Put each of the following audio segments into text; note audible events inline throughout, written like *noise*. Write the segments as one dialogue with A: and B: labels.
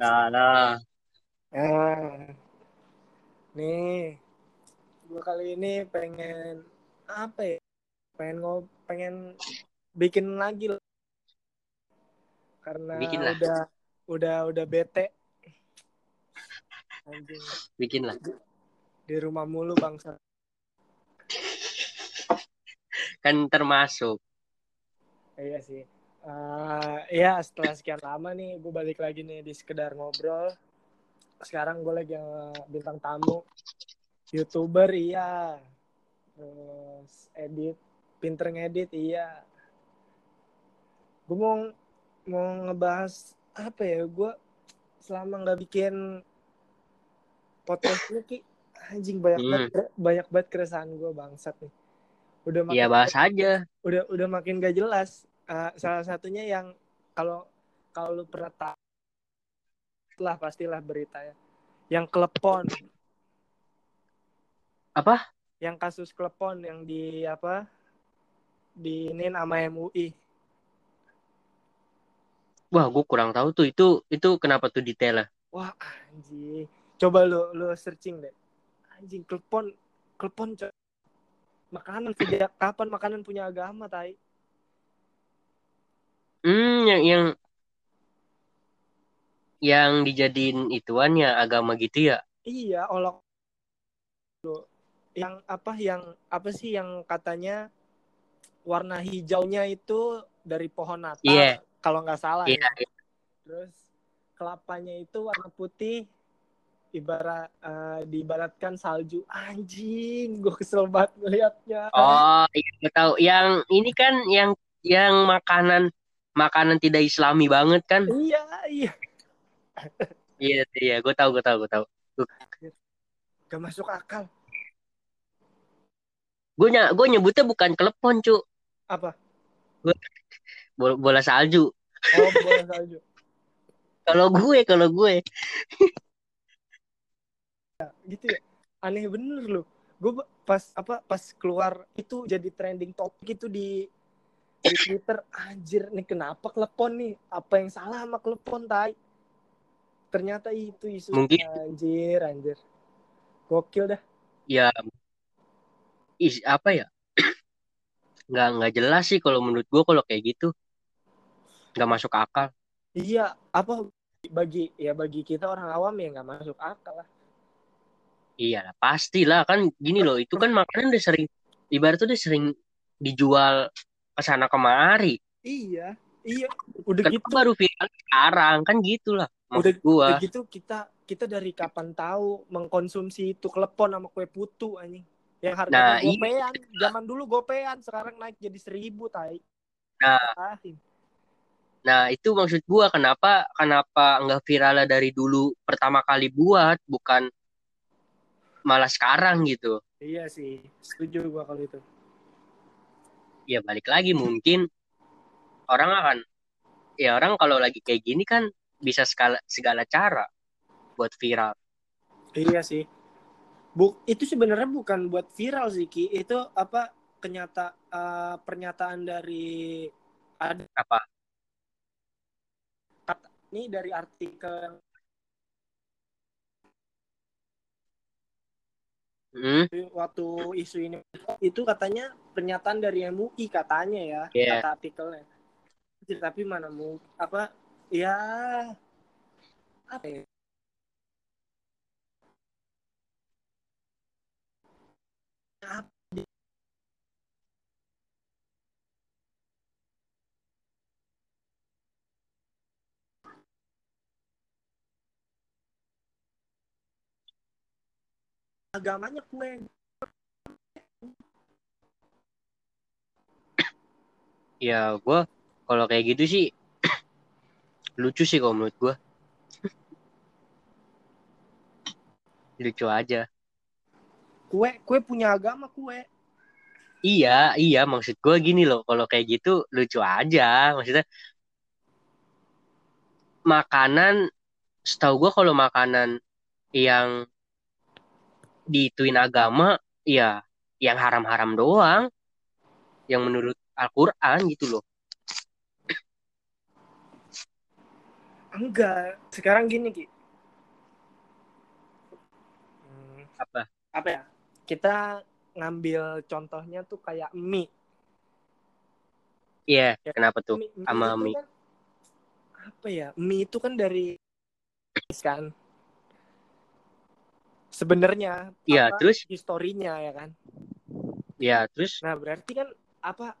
A: Nah, nah.
B: Eh, nih, gue kali ini pengen apa ya? Pengen ngob, pengen bikin lagi lah. karena
A: Bikin lah.
B: udah udah udah bete. Anjing
A: Bikin lah.
B: di rumah mulu bangsa.
A: Kan termasuk.
B: Iya sih. Eh, ya setelah sekian lama nih gue balik lagi nih di sekedar ngobrol. Sekarang gue lagi yang bintang tamu. Youtuber iya. Terus edit, pinter ngedit iya. Gue mau mau ngebahas apa ya? Gue selama nggak bikin podcast ini ki anjing banyak
A: Hmm.
B: banget banyak banget keresahan gue bangsat nih. Udah makin
A: Iya bahas aja.
B: udah udah makin gak jelas. Eh, salah satunya yang kalau kalau lu pernah tahu lah pastilah beritanya. Yang klepon,
A: Apa?
B: yang kasus klepon yang di apa? Di ini sama MUI.
A: Wah, gue kurang tahu tuh. Itu itu kenapa tuh detailnya?
B: Wah, anjing. Coba lu lu searching deh. Anjing klepon klepon. Makanan sejak kapan makanan punya agama, tai?
A: Hmm, yang yang yang dijadiin ituannya agama gitu ya?
B: Iya, olok yang apa yang apa sih yang katanya warna hijaunya itu dari pohon natal
A: Iya.
B: kalau nggak salah
A: Iya.
B: ya. Terus kelapanya itu warna putih ibarat eh, diibaratkan salju. Anjing, gue kesel banget ngeliatnya.
A: Oh, iya gue tahu. Yang ini kan yang yang makanan makanan tidak Islami banget kan?
B: Iya, iya.
A: Iya, iya. Gue tahu, gue tahu, gue tahu.
B: Gak masuk akal.
A: Gue ny gue nyebutnya bukan klepon, cu.
B: Apa?
A: Bola, bola salju.
B: Oh, bola salju.
A: Kalau gue, kalau gue.
B: gitu ya aneh bener loh gue pas apa pas keluar itu jadi trending topik itu di di Twitter anjir nih kenapa klepon nih apa yang salah sama klepon tai ternyata itu isu
A: Mungkin.
B: anjir anjir gokil dah
A: Ya, is, apa ya? Nggak nggak jelas sih kalau menurut gue kalau kayak gitu. Nggak masuk akal.
B: iya apa bagi ya bagi kita orang awam ya nggak masuk akal lah
A: Iya lah, pastilah kan gini loh. Itu kan makanan udah sering, ibaratnya udah sering dijual ke sana kemari.
B: iya iya udah
A: Kenapa
B: gitu
A: baru viral sekarang kan gitulah
B: udah,
A: gua.
B: udah gitu kita kita dari kapan tahu mengkonsumsi itu klepon sama kue putu anjing yang harganya
A: Nah, iya.
B: gopean zaman dulu gopean sekarang naik jadi seribu tai
A: Nah.
B: Ahin.
A: Nah, itu maksud gua kenapa kenapa nggak viralnya dari dulu pertama kali buat bukan malah sekarang gitu.
B: iya sih setuju gua kalau itu
A: Ya balik lagi mungkin orang akan ya orang kalau lagi kayak gini kan bisa segala segala cara buat viral.
B: iya sih Bu, itu sebenarnya bukan buat viral sih ki itu apa kenyata eh, pernyataan dari ada
A: Apa?
B: nih dari artikel
A: Hmm?
B: waktu isu ini itu katanya pernyataan dari MUI katanya ya
A: Iya.
B: kata artikelnya tapi mana mau apa ya apa ya Apa? agamanya kue
A: Ya gua kalau kayak gitu sih *clears throat* lucu sih kalau menurut gua. *clears throat* lucu aja.
B: kue kue punya agama kue
A: Iya, iya maksud gue gini loh, kalau kayak gitu lucu aja. Maksudnya makanan, setahu gue kalau makanan yang diituin agama, ya yang haram-haram doang, yang menurut Al-Quran gitu loh.
B: enggak. Sekarang gini ki. Hmm,
A: apa?
B: Apa ya? Kita ngambil contohnya tuh kayak mie.
A: Iya
B: Ya,
A: kenapa tuh?
B: Mie, mie
A: sama mie.
B: kan apa ya? Mie itu kan dari kan? Sebenarnya
A: iya
B: apa,
A: terus?
B: historinya ya kan?
A: Ya terus?
B: Nah berarti kan apa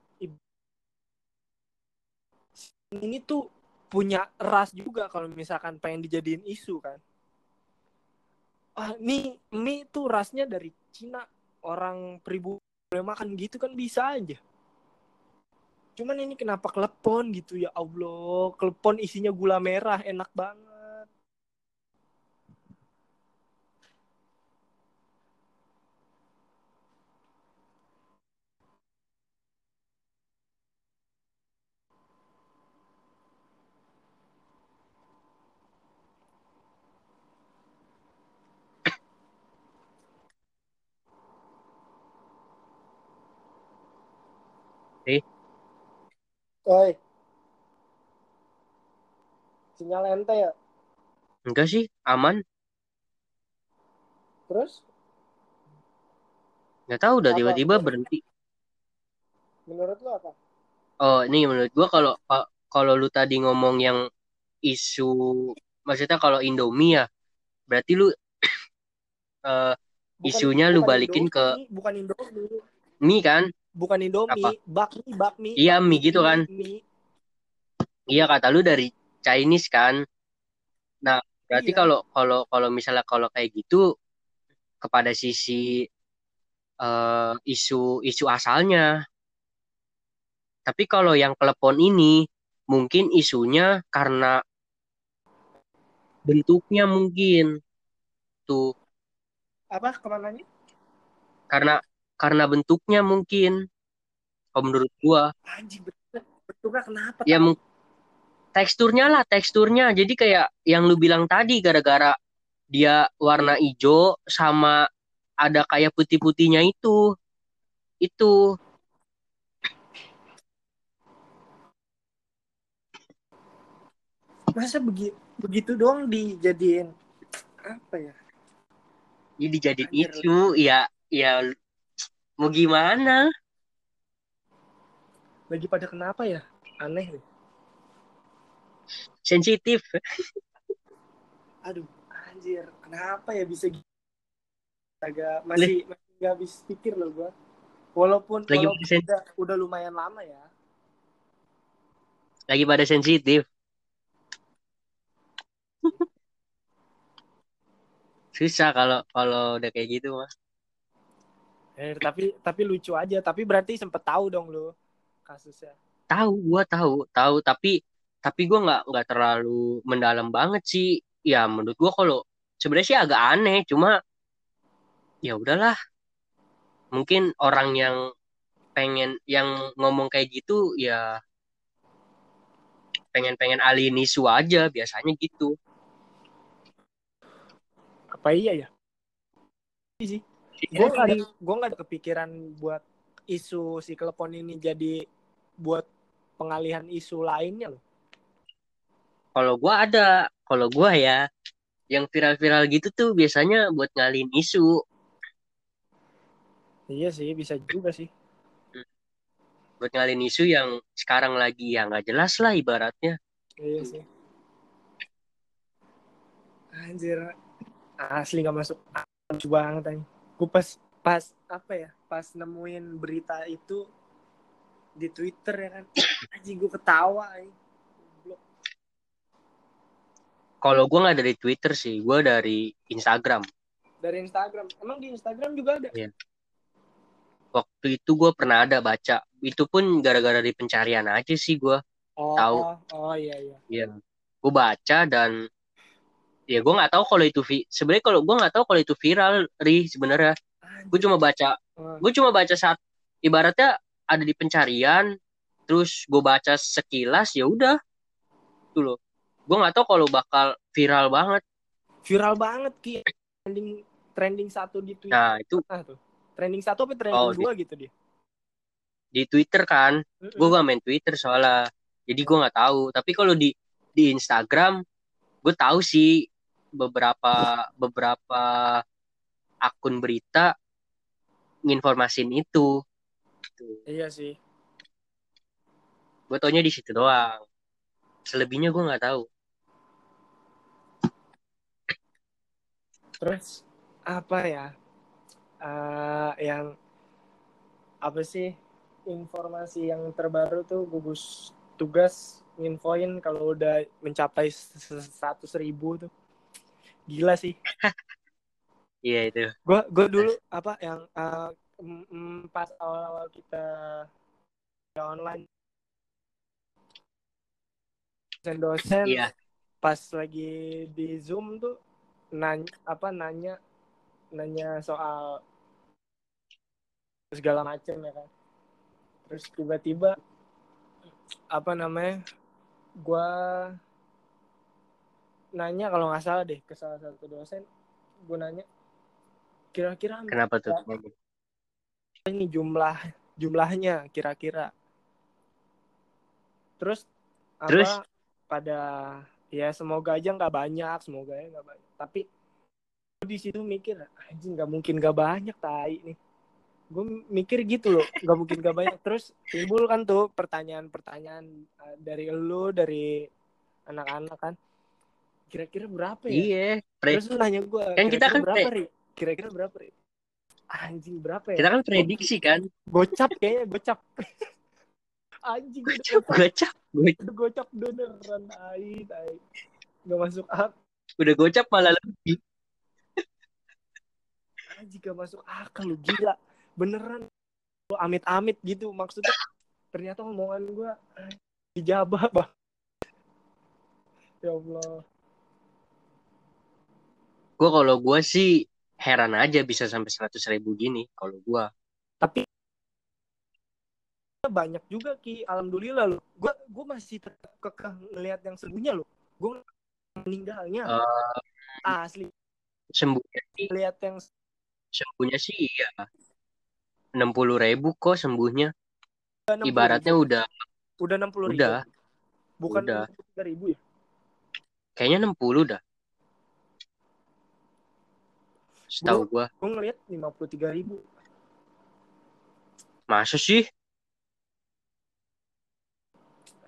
B: ini tuh punya ras juga kalau misalkan pengen dijadiin isu kan. Ah mie mie tuh rasnya dari Cina. Orang pribumi boleh makan gitu kan bisa aja. Cuman ini kenapa klepon gitu? Ya Allah klepon isinya gula merah enak banget
A: Eh.
B: Oi. Sinyal ente ya.
A: enggak sih aman
B: Terus
A: nggak tahu udah tiba-tiba berhenti
B: menurut lu apa?
A: oh ini menurut gua kalau kalau lu tadi ngomong yang isu maksudnya kalau Indomie ya berarti lu *coughs* eh, isunya lu balikin ke
B: Indomie, bukan Indomie,
A: mie kan
B: bukan Indomie,
A: Apa?
B: bakmi, bakmi.
A: Iya,
B: bakmi,
A: mie gitu kan.
B: Mie.
A: iya kata lu dari Chinese kan nah berarti
B: Iya.
A: kalau kalau kalau misalnya kalau kayak gitu kepada sisi eh, isu isu asalnya tapi kalau yang klepon ini mungkin isunya karena bentuknya mungkin tuh
B: Apa ke mananya?
A: karena karena bentuknya mungkin kalau menurut gua
B: Anjing betul. Betulnya kenapa?
A: ya mung- teksturnya lah teksturnya jadi kayak yang lu bilang tadi gara-gara dia warna hijau sama ada kayak putih-putihnya itu itu
B: Masa begi begitu doang dijadiin apa ya?
A: jadi
B: Anjir.
A: isu ya ya mau gimana
B: Lagi pada kenapa ya? Aneh nih.
A: sensitif *laughs*
B: Aduh, anjir. Kenapa ya bisa gitu? Agak masih masih nggak habis pikir loh gua. Walaupun
A: Lagi
B: walaupun
A: sen-
B: udah, udah lumayan lama ya.
A: lagi pada sensitif *laughs* susah kalau kalau udah kayak gitu mah
B: Eh, tapi tapi lucu aja. Tapi berarti sempet tahu dong lu kasusnya.
A: tahu gua tahu tahu tapi tapi gua nggak nggak terlalu mendalam banget sih ya menurut gua kalau sebenarnya sih agak aneh cuma ya udahlah mungkin orang yang pengen yang ngomong kayak gitu ya pengen pengen alihin isu aja biasanya gitu
B: Apa iya ya? Iya sih. Gue nggak ada, gua nggak ada kepikiran buat isu si telepon ini jadi buat pengalihan isu lainnya loh.
A: kalau gua ada kalau gua ya yang viral-viral gitu tuh biasanya buat ngalihin isu
B: Iya sih, bisa juga sih.
A: buat ngalihin isu yang sekarang lagi ya nggak jelas lah ibaratnya
B: Iya sih. Anjir. Asli gak masuk akal Lucu banget anjing. Gue pas pas apa ya? Pas nemuin berita itu di Twitter ya kan. *coughs* Anjing gue ketawa
A: kalau gua nggak dari Twitter sih gua dari Instagram
B: Dari Instagram. Emang di Instagram juga ada?
A: waktu itu gua pernah ada baca itu pun gara-gara di pencarian aja sih gua
B: Oh,
A: Tahu.
B: oh iya iya.
A: Iya, gue baca dan ya gue nggak tahu kalau itu vi- sebenarnya kalau gue nggak tahu kalau itu viral ri sebenarnya. Gue cuma baca gue cuma baca saat ibaratnya ada di pencarian terus gue baca sekilas ya udah. Tuh loh. Gue nggak tahu kalau bakal viral banget.
B: Viral banget ki. Trending trending satu di Twitter.
A: nah itu.
B: Ah, tuh. Trending satu apa trending
A: Oh, di-
B: dua gitu dia?
A: di Twitter kan. Gue
B: Mm-mm.
A: gak main Twitter soalnya. Jadi gue nggak tahu. Tapi kalau di di Instagram gue tahu sih beberapa beberapa akun berita nginformasin itu gitu.
B: Iya sih.
A: gue taunya di situ doang selebihnya gue nggak tahu
B: Terus apa ya? Eh, yang apa sih informasi yang terbaru tuh gugus tugas nginfoin kalau udah mencapai seratus ribu tuh gila sih.
A: Iya itu.
B: Gue gue dulu apa yang uh, pas awal-awal kita online. Dosen-dosen
A: iya.
B: pas lagi di zoom tuh nanya apa nanya nanya soal segala macam ya kan. Terus tiba-tiba apa namanya gue nanya kalau nggak salah deh ke salah satu dosen gue nanya kira-kira
A: kenapa tuh?
B: ini jumlah jumlahnya kira-kira? Terus
A: terus?
B: apa pada ya semoga aja nggak banyak semoga ya nggak banyak. Tapi di situ mikir anjing nggak mungkin nggak banyak tai nih. Gue mikir gitu loh nggak mungkin gak banyak. Terus timbul kan tuh pertanyaan-pertanyaan uh, dari lu dari anak-anak kan kira-kira berapa ya?
A: Iya.
B: Terus lu nanya gue
A: kan kita kan
B: berapa ri? Kira-kira berapa ri? Anjing berapa ya?
A: Kita kan prediksi kan?
B: Gocap kayaknya gocap. *laughs* Anjing
A: gocap. Gocap
B: udah gocap beneran tai tai nggak masuk akal
A: udah gocap malah lebih.
B: Anjing gak masuk akal lu gila. Beneran. Amit-amit gitu maksudnya. Ternyata omongan gue dijabah bah ya Allah
A: gue kalau gue sih heran aja bisa sampai seratus ribu gini kalau gue
B: tapi banyak juga ki. Alhamdulillah lo gue gue masih kekeh ngelihat yang sembuhnya lo gue meninggalnya.
A: Uh,
B: asli.
A: sembuhnya sih.
B: Lihat yang
A: sembuhnya sih iya. enam puluh ribu kok sembuhnya. Ibaratnya ribu. udah
B: udah enam puluh ribu.
A: Udah.
B: Bukan tiga ribu ya?
A: Kayaknya enam puluh dah setahu gua
B: gua. ngeliat lima puluh tiga ribu.
A: Masa sih?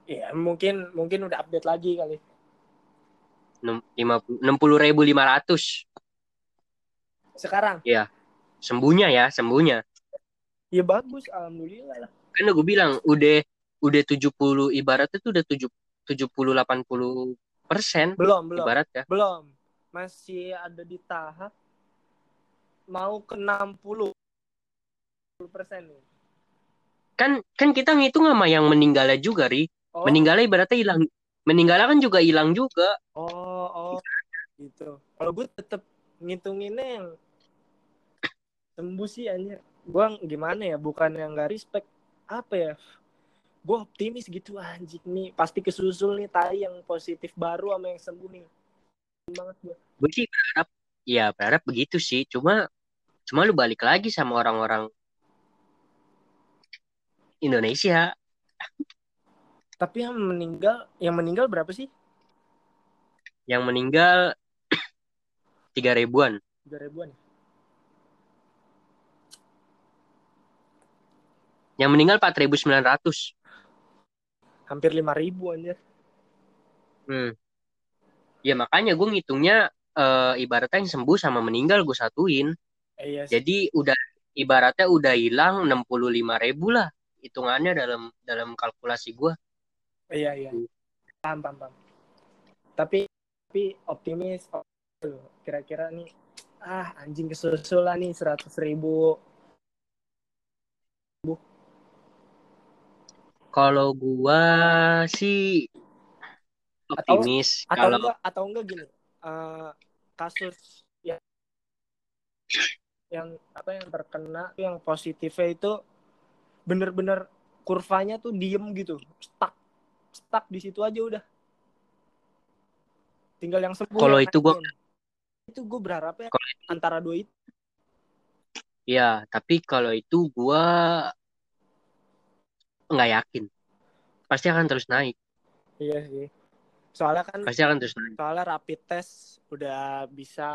B: Ya mungkin mungkin udah update lagi kali.
A: Enam puluh ribu lima ratus.
B: Sekarang?
A: Ya sembuhnya ya sembuhnya.
B: Ya bagus alhamdulillah lah.
A: Kan gue bilang udah udah 70 ibaratnya tuh udah 7 70 80 persen
B: belum belum.
A: ibarat ya
B: belum. Masih ada di tahap mau ke 60 persen nih.
A: Kan kan kita ngitung sama yang meninggalnya juga ri. Oh. meninggalnya ibaratnya hilang meninggalnya kan juga hilang juga.
B: Oh oh. Gitu. Kalau gue tetap ngitunginnya yang sembuh sih anjir. Gue gimana ya bukan yang gak respect. Apa ya? Gue optimis gitu anjing nih. Pasti kesusul nih tai yang positif baru sama yang sembuh nih. Banget gue
A: gue sih berharap ya berharap begitu sih cuma cuma lu balik lagi sama orang-orang Indonesia
B: tapi yang meninggal yang meninggal berapa sih
A: yang meninggal *clears throat* tiga ribuan
B: tiga ribuan ya?
A: Yang meninggal 4.900.
B: Hampir 5.000 anjir.
A: Hmm. Ya makanya gue ngitungnya uh, ibaratnya yang sembuh sama meninggal gue satuin.
B: Eh, iya
A: Jadi udah ibaratnya udah hilang 65 ribu lah hitungannya dalam dalam kalkulasi gue.
B: Iya iya. Hmm. Paham paham paham. Tapi tapi optimis kira-kira nih ah anjing kesusul lah nih 100 ribu
A: Kalau gua sih optimis
B: atau,
A: kalau
B: atau enggak atau enggak gini uh, kasus yang yang apa yang terkena yang positifnya itu bener-bener kurvanya tuh diem gitu stuck stuck di situ aja udah. Tinggal yang sembuh
A: kalau itu gua
B: itu gue berharap ya antara dua itu.
A: Ya tapi kalau itu gua nggak yakin. Pasti akan terus naik.
B: Iya sih soalnya kan
A: pasti akan terus naik.
B: soalnya rapid test udah bisa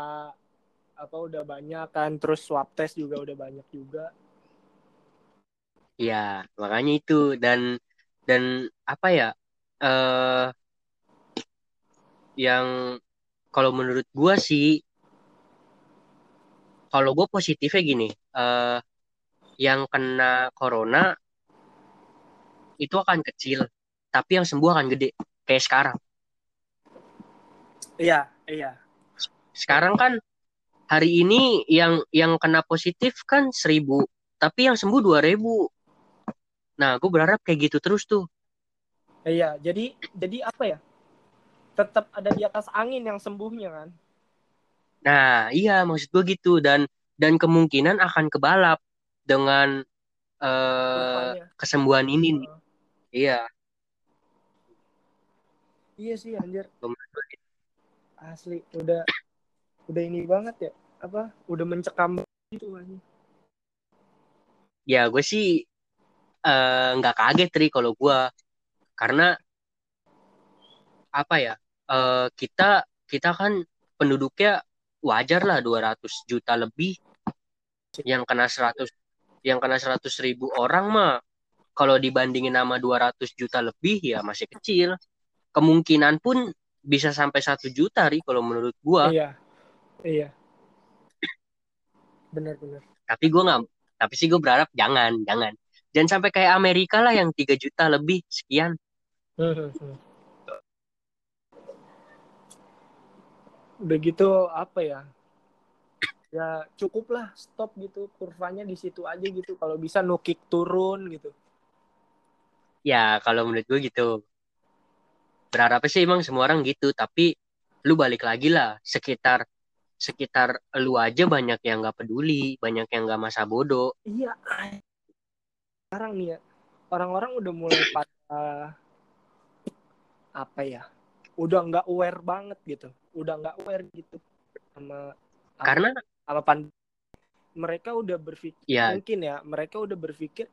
B: apa udah banyak kan. Terus swab test juga udah banyak juga.
A: Ya makanya itu. Dan dan apa ya eh yang kalau menurut gua sih kalau gue positifnya gini eh yang kena corona itu akan kecil tapi yang sembuh akan gede kayak sekarang
B: iya iya.
A: Sekarang kan hari ini yang yang kena positif kan seribu tapi yang sembuh dua ribu. Nah gue berharap kayak gitu terus tuh.
B: Iya jadi jadi apa ya? Tetap ada di atas angin yang sembuhnya kan?
A: Nah iya maksud gue gitu. Dan dan kemungkinan akan kebalap dengan
B: Kurvanya.
A: kesembuhan ini nih. Iya.
B: Iya sih anjir.
A: Gitu.
B: Asli udah udah ini banget ya apa udah mencekam gitu anjir
A: ya gue sih eh, nggak kaget tri kalau gue karena apa ya eh, kita kita kan penduduknya wajar lah 200 juta lebih. Yang kena 100 yang kena 100 ribu orang mah kalau dibandingin sama 200 juta lebih ya masih kecil. Kemungkinan pun bisa sampai satu juta ri kalau menurut gua.
B: Iya. Iya. Benar-benar
A: tapi gua nggak tapi sih gue berharap jangan jangan. Jangan sampai kayak Amerika lah yang 3 juta lebih sekian. *laughs*
B: Udah gitu apa ya? Ya cukup lah stop gitu. Kurvanya di situ aja gitu. Kalau bisa no kick turun gitu.
A: Ya kalau menurut gue gitu berharapnya sih emang semua orang gitu tapi lu balik lagi lah sekitar sekitar lu aja banyak yang nggak peduli banyak yang nggak masa bodoh.
B: Iya. Sekarang nih ya orang-orang udah mulai pada apa ya udah nggak aware banget gitu udah nggak aware gitu sama
A: karena
B: apa pan mereka udah berpikir
A: ya
B: mungkin ya mereka udah berpikir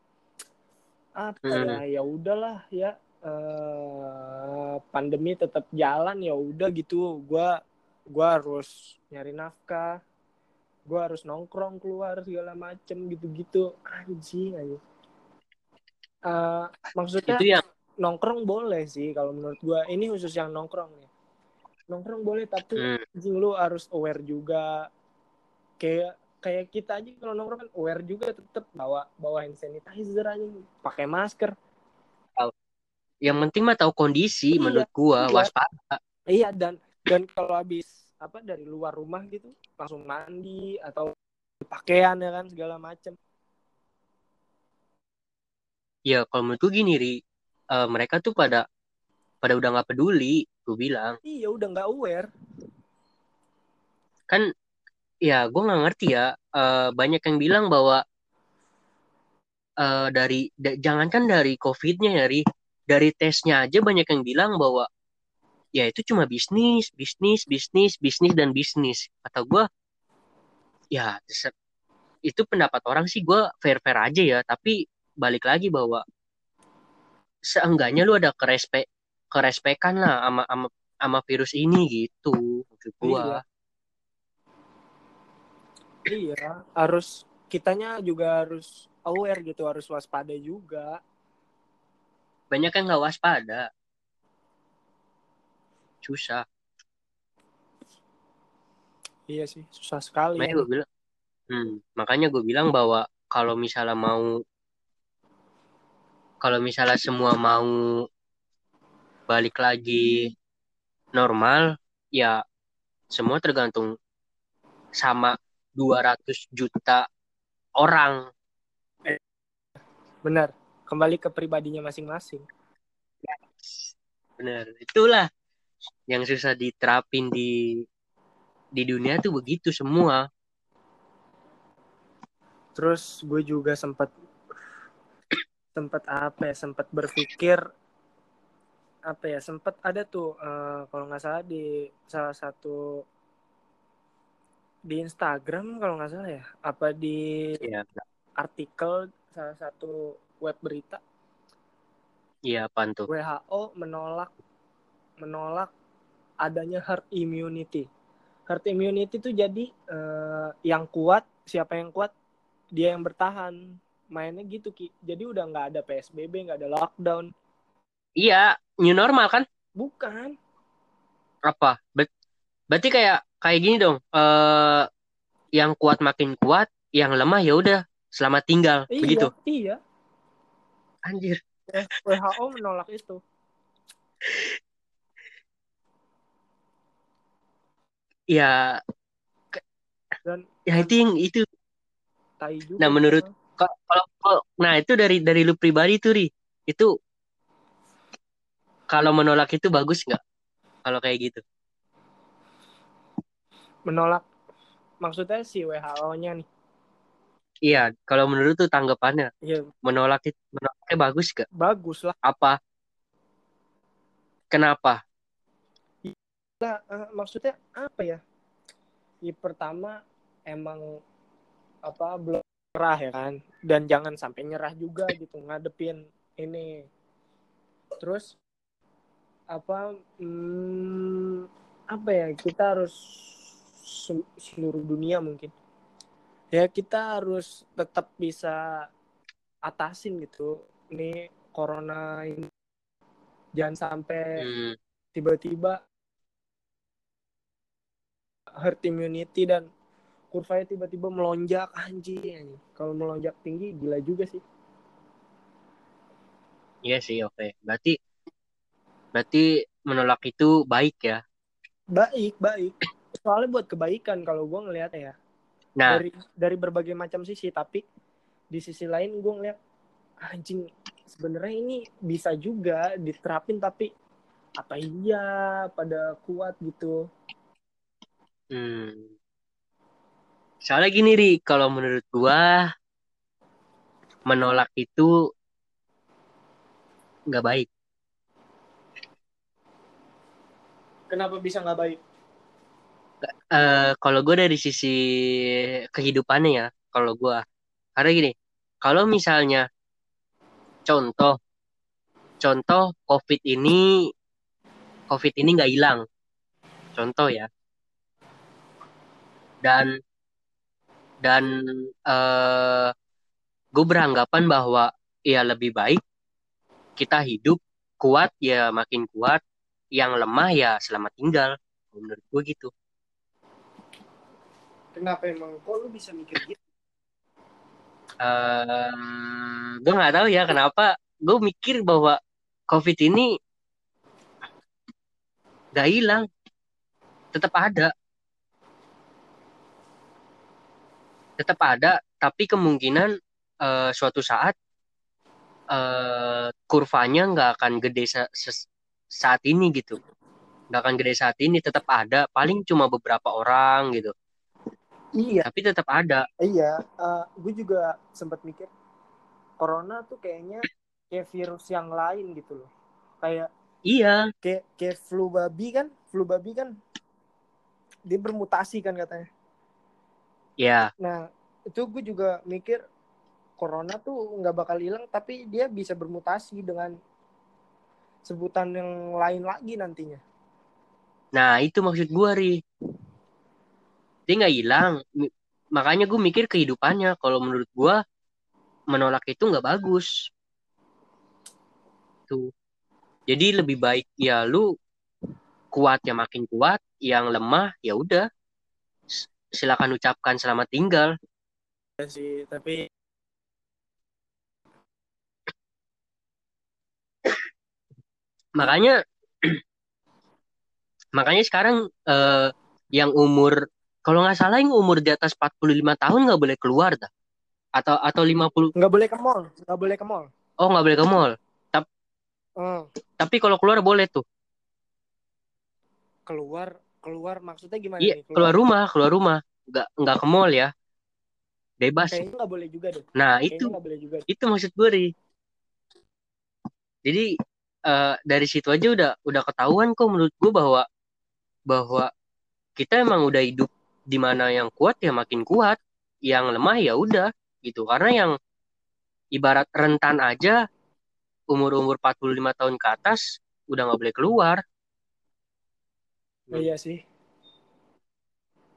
B: apa
A: Hmm.
B: ya ya udahlah ya eh, pandemi tetap jalan ya udah gitu. Gua gua harus nyari nafkah. Gua harus nongkrong keluar segala macem gitu-gitu. Anjing anjing Eh, maksudnya
A: itu yang
B: nongkrong boleh sih kalau menurut gua. Ini khusus yang nongkrong nih. Nongkrong boleh tapi
A: hmm,
B: anjing lu harus aware juga. Kayak kayak kita aja kalau nongkrong kan aware juga tetap bawa bawa hand sanitizer aja pakai masker
A: yang penting mah tahu kondisi
B: Iya,
A: menurut gua
B: iya.
A: waspada.
B: Iya dan dan kalau habis apa dari luar rumah gitu langsung mandi atau pakaian ya kan segala macem.
A: Ya kalau menurut gua gini ri. Eh, mereka tuh pada pada udah nggak peduli gue bilang.
B: Iya udah nggak aware.
A: Kan ya gue nggak ngerti ya. Eh, banyak yang bilang bahwa eh, dari da- jangankan dari covidnya ya ri dari tesnya aja banyak yang bilang bahwa ya itu cuma bisnis bisnis bisnis bisnis dan bisnis. Kata gue ya itu pendapat orang sih gue fair fair aja ya. Tapi balik lagi bahwa seenggaknya lu ada kerespe kerespekan lah sama sama sama virus ini gitu maksud
B: Iya. iya harus kitanya juga harus aware gitu harus waspada juga
A: banyak yang nggak waspada. Susah.
B: Iya sih susah sekali
A: makanya gue bilang hmm, makanya gue bilang bahwa kalau misalnya mau kalau misalnya semua mau balik lagi normal ya semua tergantung sama 200 juta orang.
B: Benar kembali ke pribadinya masing-masing.
A: Bener. Itulah yang susah diterapin di di dunia tuh begitu semua.
B: Terus gue juga sempat sempat apa ya sempat berpikir apa ya sempat ada tuh eh, kalau nggak salah di salah satu di Instagram kalau nggak salah ya apa di
A: ya
B: artikel salah satu web berita
A: iya apaan tuh
B: WHO menolak menolak adanya herd immunity. Herd immunity itu jadi uh, yang kuat, siapa yang kuat, dia yang bertahan. Mainnya gitu Ki. Jadi udah nggak ada PSBB, nggak ada lockdown.
A: Iya, new normal kan?
B: Bukan.
A: Apa? Ber berarti kayak kayak gini dong. Uh, yang kuat makin kuat, yang lemah ya udah selamat tinggal,
B: iya,
A: begitu.
B: Iya.
A: Anjir.
B: WHO menolak itu.
A: Ya dan ya itu yang itu.
B: Tai juga.
A: Nah, menurut kalau nah itu dari dari lu pribadi tuh, Ri. Itu kalau menolak itu bagus nggak? Kalau kayak gitu.
B: Menolak maksudnya si WHO-nya nih.
A: Iya, kalau menurut tuh tanggapannya.
B: Iya.
A: Menolak itu menolaknya bagus gak?
B: Bagus lah.
A: Apa? Kenapa?
B: Nah, uh, maksudnya apa ya? Ya pertama emang apa belum nyerah ya kan dan jangan sampai nyerah juga gitu ngadepin ini terus apa hmm, apa ya kita harus seluruh dunia mungkin ya kita harus tetap bisa atasin gitu ini corona ini jangan sampai hmm. tiba-tiba herd immunity dan kurvanya tiba-tiba melonjak anjing kalau melonjak tinggi gila juga sih
A: iya sih oke okay. berarti berarti menolak itu baik ya
B: baik baik soalnya buat kebaikan kalau gue ngeliat ya nah. dari dari berbagai macam sisi tapi di sisi lain gue ngeliat anjing sebenarnya ini bisa juga diterapin tapi apa iya pada kuat gitu
A: hmm Soalnya gini ri, kalau menurut gua menolak itu nggak baik.
B: Kenapa bisa nggak baik?
A: Uh, kalau gue dari sisi kehidupannya ya, kalau gue, karena gini, kalau misalnya contoh, contoh COVID ini, COVID ini nggak hilang, contoh ya, dan dan uh, eh, gue beranggapan bahwa ya lebih baik kita hidup kuat ya makin kuat. Yang lemah ya selamat tinggal. Menurut gue gitu.
B: Kenapa emang? Kok lu bisa mikir gitu
A: uh, gue nggak tahu ya kenapa. Gue mikir bahwa covid ini gak hilang. Tetap ada. Tetap ada tapi kemungkinan uh, suatu saat uh, kurvanya nggak akan gede sa saat ini gitu. Nggak akan gede saat ini tetap ada. Paling cuma beberapa orang gitu
B: iya
A: tapi tetap ada
B: iya uh, gue juga sempat mikir corona tuh kayaknya kayak virus yang lain gitu loh kayak
A: iya
B: kayak kayak flu babi kan flu babi kan dia bermutasi kan katanya
A: Ya.
B: Nah, itu gue juga mikir corona tuh nggak bakal hilang, tapi dia bisa bermutasi dengan sebutan yang lain lagi nantinya.
A: Nah, itu maksud gue, Ri. Dia nggak hilang. Makanya gue mikir kehidupannya. Kalau menurut gue, menolak itu nggak bagus. Tuh. Jadi lebih baik ya lu kuat ya makin kuat, yang lemah ya udah silakan ucapkan selamat tinggal.
B: Ya sih, tapi
A: makanya *clears throat* makanya sekarang uh, yang umur kalau nggak salah yang umur di atas 45 tahun nggak boleh keluar dah. Atau atau 50
B: nggak boleh ke mall, nggak boleh ke mall.
A: Oh, nggak boleh ke mall. Tapi hmm. Tapi kalau keluar boleh tuh.
B: Keluar keluar maksudnya gimana
A: iya, nih? Keluar? keluar rumah, keluar rumah. Nggak nggak ke mall ya. Bebas.
B: Kayaknya nggak boleh juga deh.
A: Nah, Kayaknya itu boleh juga. Itu maksud gue, Ri. Jadi uh, dari situ aja udah udah ketahuan kok menurut gue bahwa bahwa kita emang udah hidup di mana yang kuat ya makin kuat, yang lemah ya udah gitu. Karena yang ibarat rentan aja umur-umur 45 tahun ke atas udah nggak boleh keluar
B: Oh, iya sih.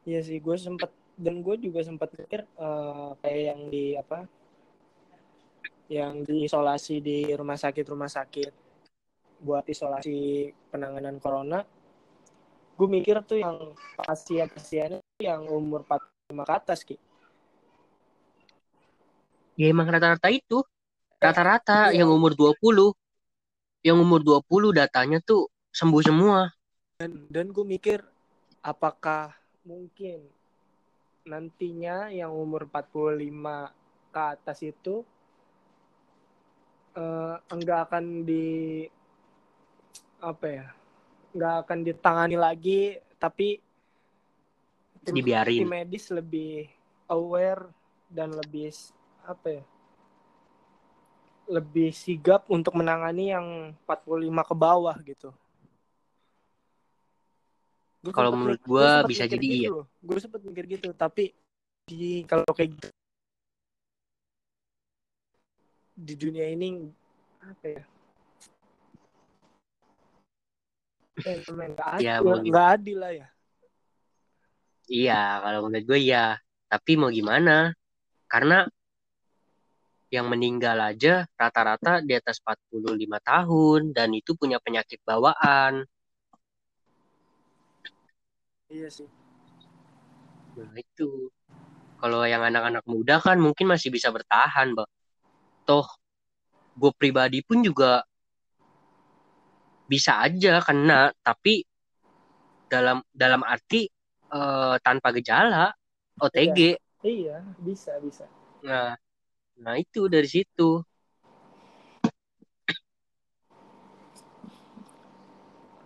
B: Iya sih, gue sempet dan gue juga sempat mikir uh, kayak yang di apa, yang diisolasi di rumah sakit rumah sakit buat isolasi penanganan corona. Gue mikir tuh yang pasien pasiennya yang umur 45 ke atas ki.
A: Ya emang rata-rata itu. Rata-rata ya. yang umur 20. Yang umur 20 datanya tuh sembuh semua.
B: Dan dan gue mikir apakah mungkin nantinya yang umur 45 ke atas itu uh, enggak akan di apa ya nggak akan ditangani lagi tapi
A: tim, dibiarin.
B: tim medis lebih aware dan lebih apa ya lebih sigap untuk menangani yang 45 ke bawah gitu.
A: Kalau menurut gue bisa jadi gitu iya.
B: gue sempet mikir gitu tapi di kalau kayak gitu di dunia ini apa ya eh, adil, ya, mau gak adil lah ya
A: iya kalau menurut gue ya tapi mau gimana karena yang meninggal aja rata-rata di atas 45 tahun dan itu punya penyakit bawaan
B: Iya sih.
A: Nah itu. Kalau yang anak-anak muda kan mungkin masih bisa bertahan, Mbak. Toh, gue pribadi pun juga bisa aja kena, tapi dalam dalam arti uh, tanpa gejala, OTG.
B: Iya, iya, bisa, bisa.
A: Nah, nah itu dari situ.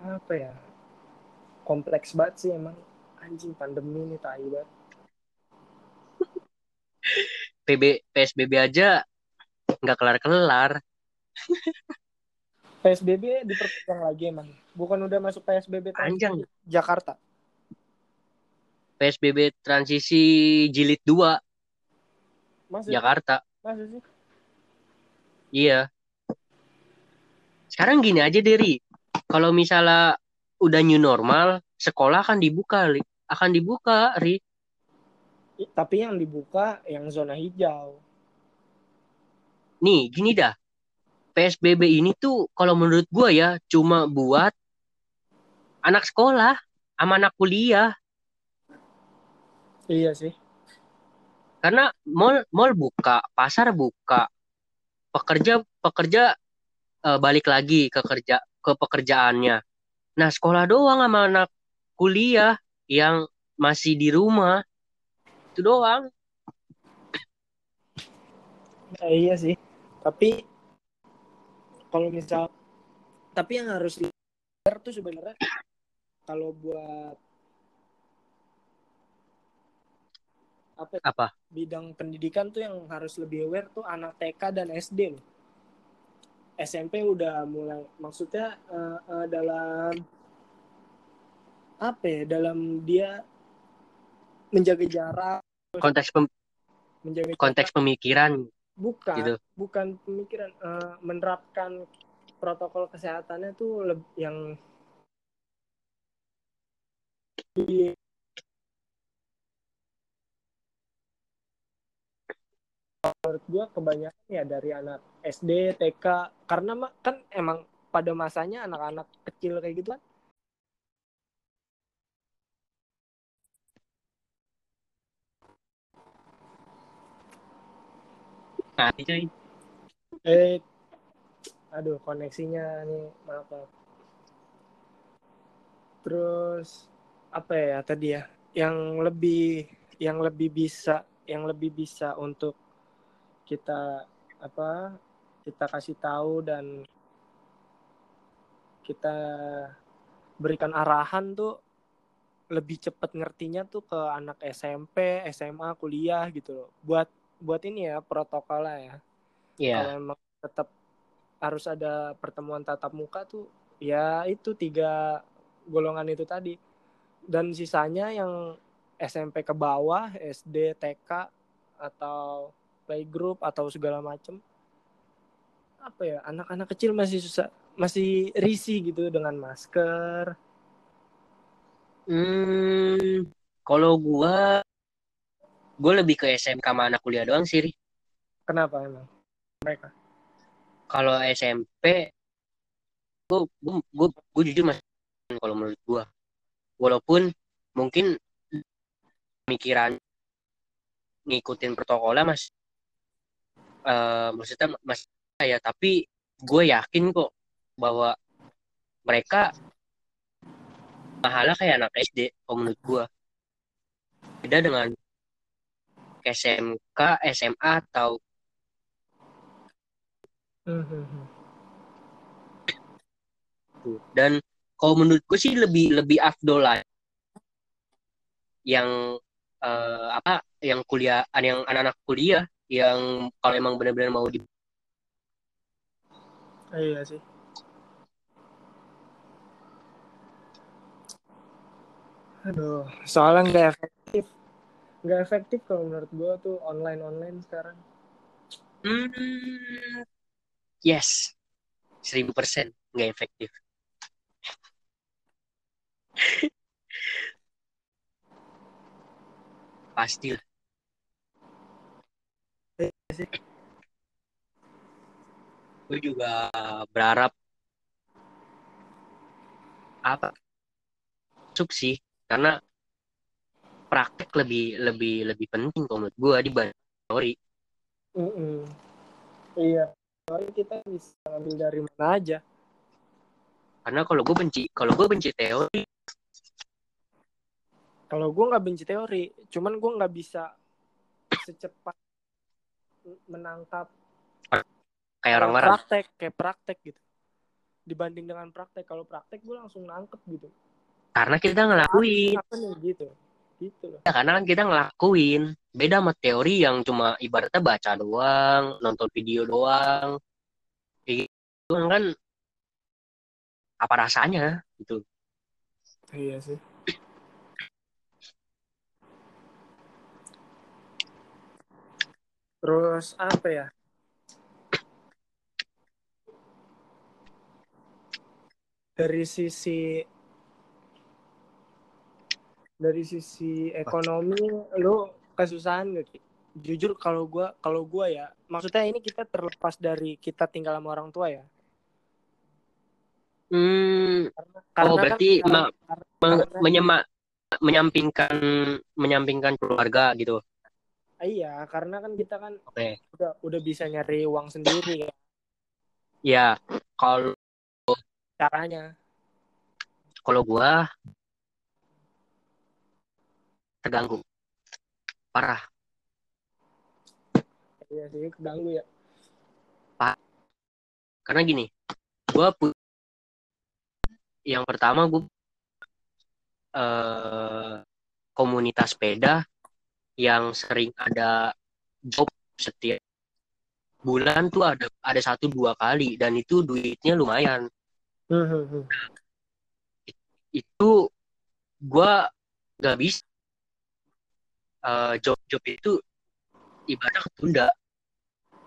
B: Apa ya? kompleks banget sih emang anjing pandemi ini tai banget
A: PB PSBB aja nggak kelar-kelar *laughs*
B: PSBB diperpanjang lagi emang bukan udah masuk PSBB
A: panjang
B: Jakarta
A: PSBB transisi jilid 2 Masih? Jakarta
B: Masih sih?
A: Iya sekarang gini aja Deri kalau misalnya udah new normal, sekolah akan dibuka, Li. akan dibuka, Ri.
B: Tapi yang dibuka yang zona hijau.
A: Nih, gini dah. PSBB ini tuh kalau menurut gua ya cuma buat anak sekolah sama anak kuliah.
B: Iya sih.
A: Karena mall mall buka, pasar buka. Pekerja pekerja uh, balik lagi ke kerja ke pekerjaannya Nah, sekolah doang sama anak kuliah yang masih di rumah. Itu doang.
B: Nah, iya sih. Tapi kalau misal tapi yang harus lihat tuh sebenarnya kalau buat apa, ya,
A: apa
B: bidang pendidikan tuh yang harus lebih aware tuh anak TK dan SD loh. SMP udah mulai maksudnya uh, uh, dalam apa ya dalam dia menjaga jarak
A: konteks pem, menjaga konteks jarak. pemikiran
B: bukan gitu. bukan pemikiran uh, menerapkan protokol kesehatannya tuh lebih yang menurut gue kebanyakan ya dari anak SD, TK karena kan emang pada masanya anak-anak kecil kayak gitu kan
A: mati cuy.
B: Eh aduh koneksinya nih maaf, maaf. Terus apa ya tadi ya? Yang lebih yang lebih bisa yang lebih bisa untuk kita apa kita kasih tahu dan kita berikan arahan tuh lebih cepat ngertinya tuh ke anak SMP, SMA, kuliah gitu loh. Buat buat ini ya protokolnya ya.
A: Yeah.
B: Kalau memang tetap harus ada pertemuan tatap muka tuh ya itu tiga golongan itu tadi. Dan sisanya yang SMP ke bawah, SD, TK atau playgroup atau segala macem apa ya anak-anak kecil masih susah masih risih gitu dengan masker
A: Hmm, kalau gua gue lebih ke SMK sama anak kuliah doang sih. Ri.
B: Kenapa emang mereka?
A: Kalau SMP gue gue gue, gue jujur mas kalau menurut gua walaupun mungkin pemikiran ngikutin protokolnya mas eh maksudnya mas ya tapi gue yakin kok bahwa mereka mahalnya kayak anak SD kalau menurut gue beda dengan SMK SMA atau dan kalau menurut gue sih lebih lebih afdol lah yang eh, apa yang kuliah yang anak-anak kuliah yang kalau emang benar-benar mau di
B: Iya sih. Aduh, soalnya nggak efektif. Nggak efektif kalau menurut gua tuh online-online sekarang.
A: Hmm, yes, seribu persen nggak efektif. *laughs* Pasti lah. Gue juga berharap apa masuk sih karena praktek lebih lebih lebih penting kalau menurut gue dibanding teori.
B: Mm-mm. Iya. Soalnya kita bisa ambil dari mana aja.
A: Karena kalau gue benci kalau gue benci teori
B: Kalau gua nggak benci teori, cuman gua nggak bisa secepat menangkap
A: kayak orang-orang
B: praktek kayak praktek gitu. Dibanding dengan praktek, kalau praktek gua langsung nangkep gitu.
A: karena kita ngelakuin
B: Apa nih gitu? Gitu loh.
A: Ya, karena kan kita ngelakuin beda sama teori yang cuma ibaratnya baca doang nonton video doang kayak gitu kan apa rasanya gitu
B: Iya sih. Terus apa ya? Dari sisi dari sisi ekonomi lu kesusahan gak Ki? Jujur kalau gua kalau gua ya, maksudnya ini kita terlepas dari kita tinggal sama orang tua ya.
A: hmm
B: Karena
A: oh
B: kan
A: berarti
B: karena-
A: ma-
B: karena-
A: menyema- menyampingkan menyampingkan keluarga gitu
B: iya, karena kan kita kan
A: oke
B: udah udah bisa nyari uang sendiri ya
A: ya kalau
B: caranya.
A: kalau gua terganggu parah
B: Iya sih, keganggu ya.
A: karena gini gua pu- yang pertama gue eh, komunitas sepeda yang sering ada job setiap bulan tuh ada ada satu dua kali dan itu duitnya lumayan
B: Hmm, hmm, hmm.
A: itu gua gak bisa eh, job-job itu ibadah ketunda